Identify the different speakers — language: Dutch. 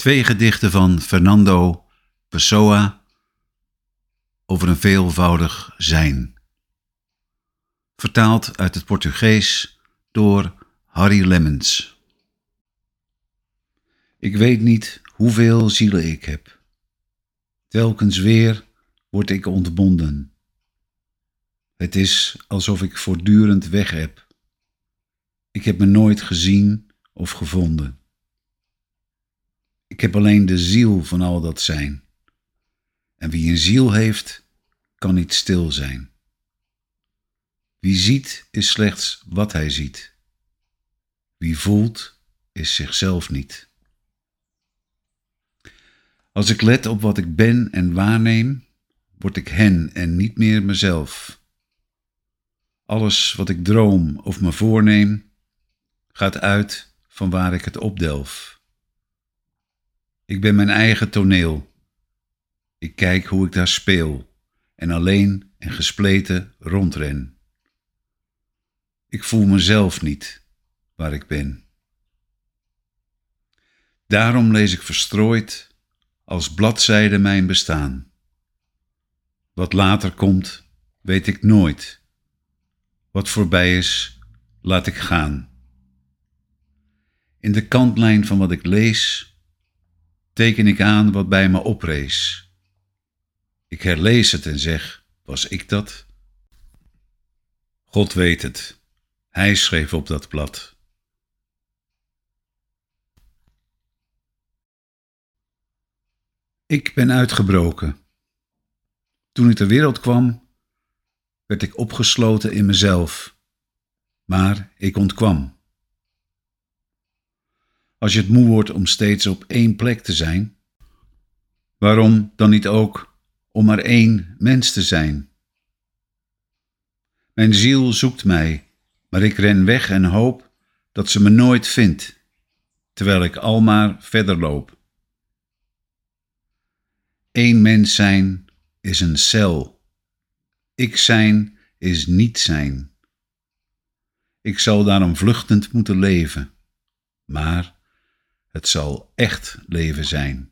Speaker 1: Twee gedichten van Fernando Pessoa over een veelvoudig zijn. Vertaald uit het Portugees door Harry Lemmens. Ik weet niet hoeveel zielen ik heb. Telkens weer word ik ontbonden. Het is alsof ik voortdurend weg heb. Ik heb me nooit gezien of gevonden. Ik heb alleen de ziel van al dat zijn. En wie een ziel heeft, kan niet stil zijn. Wie ziet, is slechts wat hij ziet. Wie voelt, is zichzelf niet. Als ik let op wat ik ben en waarneem, word ik hen en niet meer mezelf. Alles wat ik droom of me voorneem, gaat uit van waar ik het opdelf. Ik ben mijn eigen toneel. Ik kijk hoe ik daar speel en alleen en gespleten rondren. Ik voel mezelf niet waar ik ben. Daarom lees ik verstrooid als bladzijden mijn bestaan. Wat later komt, weet ik nooit. Wat voorbij is, laat ik gaan. In de kantlijn van wat ik lees teken ik aan wat bij me oprees. Ik herlees het en zeg: Was ik dat? God weet het. Hij schreef op dat blad. Ik ben uitgebroken. Toen ik ter wereld kwam, werd ik opgesloten in mezelf, maar ik ontkwam. Als je het moe wordt om steeds op één plek te zijn, waarom dan niet ook om maar één mens te zijn? Mijn ziel zoekt mij, maar ik ren weg en hoop dat ze me nooit vindt, terwijl ik al maar verder loop. Eén mens zijn is een cel. Ik zijn is niet zijn. Ik zal daarom vluchtend moeten leven, maar het zal echt leven zijn.